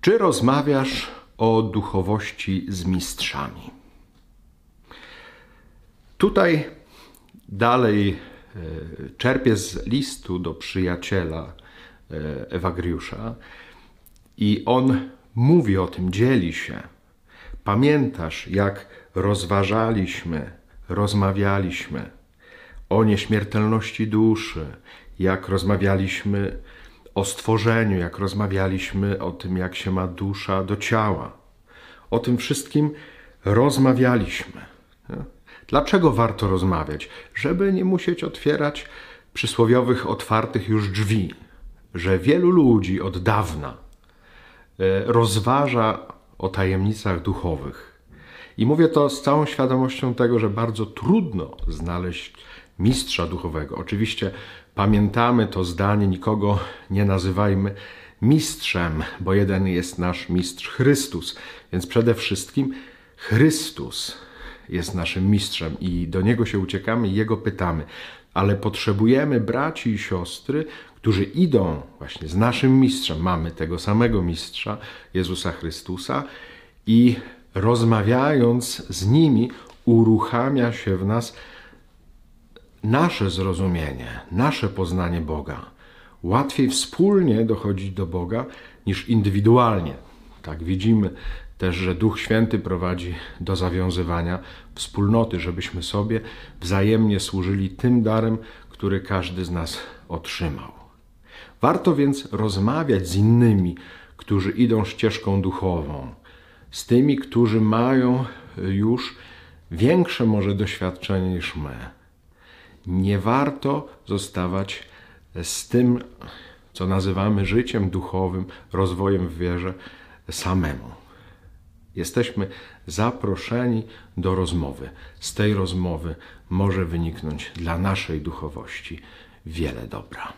Czy rozmawiasz o duchowości z mistrzami? Tutaj dalej e, czerpię z listu do przyjaciela e, Ewagriusza i on mówi o tym, dzieli się. Pamiętasz, jak rozważaliśmy, rozmawialiśmy o nieśmiertelności duszy, jak rozmawialiśmy o stworzeniu, jak rozmawialiśmy o tym, jak się ma dusza do ciała. O tym wszystkim rozmawialiśmy. Dlaczego warto rozmawiać? Żeby nie musieć otwierać przysłowiowych, otwartych już drzwi, że wielu ludzi od dawna e, rozważa o tajemnicach duchowych. I mówię to z całą świadomością tego, że bardzo trudno znaleźć mistrza duchowego. Oczywiście pamiętamy to zdanie, nikogo nie nazywajmy mistrzem, bo jeden jest nasz mistrz Chrystus. Więc przede wszystkim Chrystus jest naszym mistrzem i do niego się uciekamy i jego pytamy. Ale potrzebujemy braci i siostry, którzy idą właśnie z naszym mistrzem. Mamy tego samego mistrza, Jezusa Chrystusa, i rozmawiając z nimi, uruchamia się w nas nasze zrozumienie, nasze poznanie Boga. Łatwiej wspólnie dochodzić do Boga niż indywidualnie. Tak widzimy też, że Duch Święty prowadzi do zawiązywania wspólnoty, żebyśmy sobie wzajemnie służyli tym darem, który każdy z nas otrzymał. Warto więc rozmawiać z innymi, którzy idą ścieżką duchową, z tymi, którzy mają już większe może doświadczenie niż my. Nie warto zostawać z tym, co nazywamy życiem duchowym, rozwojem w wierze samemu. Jesteśmy zaproszeni do rozmowy. Z tej rozmowy może wyniknąć dla naszej duchowości wiele dobra.